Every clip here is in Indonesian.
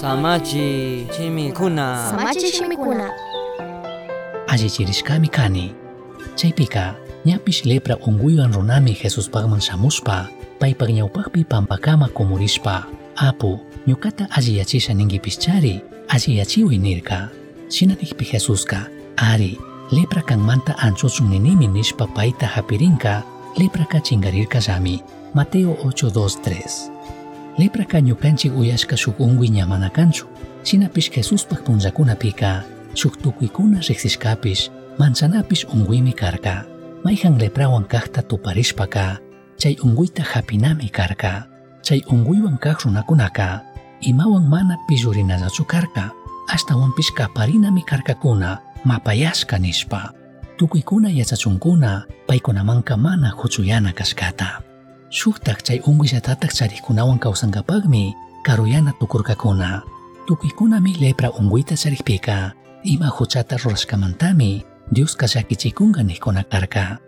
Samachi chimikuna. Samachi shimikuna. Allichirishkami kani. Chaypika ñapish lepra unkuywan runami Jesuspakman shamushpa paypak ñawpakpi pampakama kumurishpa apu ñukata alliyachisha ninkipischari alliyachiwi nirka shinanikpi Jesuska ari lepra kanmanta anchochun ninimi nishpa payta hapirinka lepraka chingarirkallami Mateo 8.2.3 Lepraka ñukanchik uyashka shuk unkuy ñamana kanchu. Shinapish Jesuspak punllakunapika shuk tukuykuna riksishkapish manchanapish unkuymi karka. Mayjan leprawan kakta tuparishpaka chay unkuyta hapinami karka. Chay unkuywan kak runakunaka. Imawan mana pillurinallachu karka. Ashtawanpish kaparinami karkakuna mapayashka nishpa. Tukuykuna yachachunkuna paykunamanka mana huchuyana kashkata shuktak chay unkuyllatata charikkunawan kawsankapakmi karuyana tukurkakuna tukuykunami lepra unkuyta charikpika ima huchata rurashkamantami Dioska llakichikunka nikkuna karka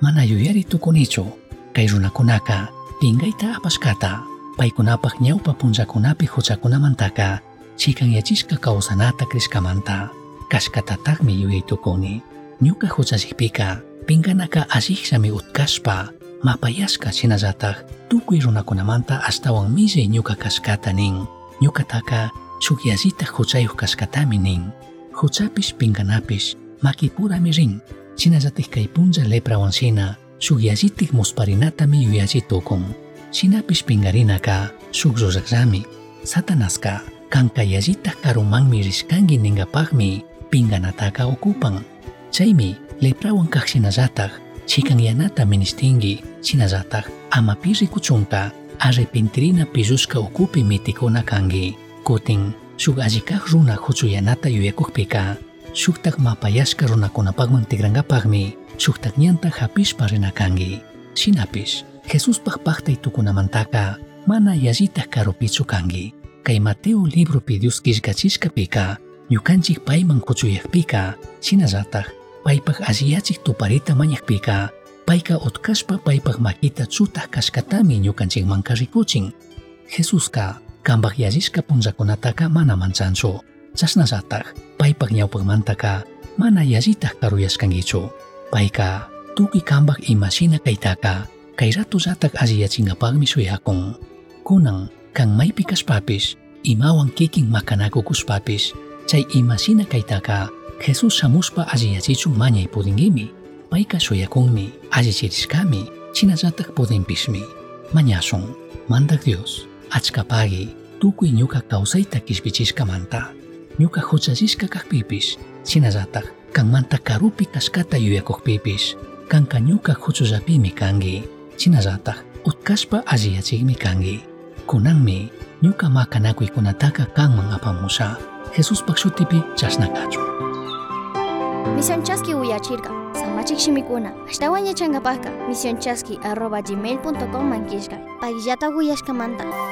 mana yuyari tukunichu kay runakunaka pinkayta apashkata paykunapak ñawpa punllakunapi huchakunamantaka chikanyachishka kawsanata krishkamanta kashkatatakmi yuyay tukuni ñuka huchashikpika pinkanaka allishllami utkashpa mapayashka shinallatak tukuy runakunamanta ashtawan millay ñuka kashkata nin. Ñukataka shuk yallitak huchayuq kashkatami nin. Huchapish pinkanapish makipurami rin. Shinallatik kay punlla leprawan shina shuk yallitik musparinatami yuyalli tukun. Shinapish pinkarinaka shuk ruraqllami satanaska kanka yallitak karumanmi rishkanki ninkapakmi pinkanataka ukupan chaymi leprawan kaq shinallatak chikanyanata ministinki shinallatak amapi rikuchunka arrepentirina pillushka ukupi mitikuna kanki kutin shuk alli kaq runa huchuyanata yuyakukpika shuktak mapayashka runakunapakman shuktak ñanta hapishpa rina kanki shinapish Jesuspak paktay tukunamantaka mana yallitak karupichu kanki kay Mateo libropi Dios killkachishkapika ñukanchik payman kuchuyakpika shinallatak paypak alliyachik tuparita mañakpika payka utkashpa paypak makita chutaq kashkatami ñukanchikmanka rikuchin Jesuska kanpak yallishka punllakunataka mana manchanchu chasnallatak paypak ñawpakmantaka mana yallitak karuyashkankichu payka tukuy kanpak imashina kaytaka kay ratullatak alliyachinkapakmi shuyakun kunan kan maypi kashpapish imawan kikin makanakukushpapish chay imashina kaytaka Jesus shamushpa alliyachichun mañay pudinkimi payka shuyakunmi allichirishkami chinallatak pudinpishmi mañashun mandak Dios achkapagi tukuy ñuka kawsayta kishpichishkamanta ñuka huchachishka kakpipish chinallatak kanmanta karupi kashkata yuyakukpipish kanka ñuka huchullapimi kanki chinallatak utkashpa alliyachikmi kanki kunanmi ñuka makanakuykunataka kanman apamusha. Jesuspak shutipi chasnakachu Misión Chasqui Uyachirka. Samachik Shimikuna. Ashtawan yachankapaka. Misión Chasqui arroba gmail.com mankishka. Pagillata Uyashkamanta.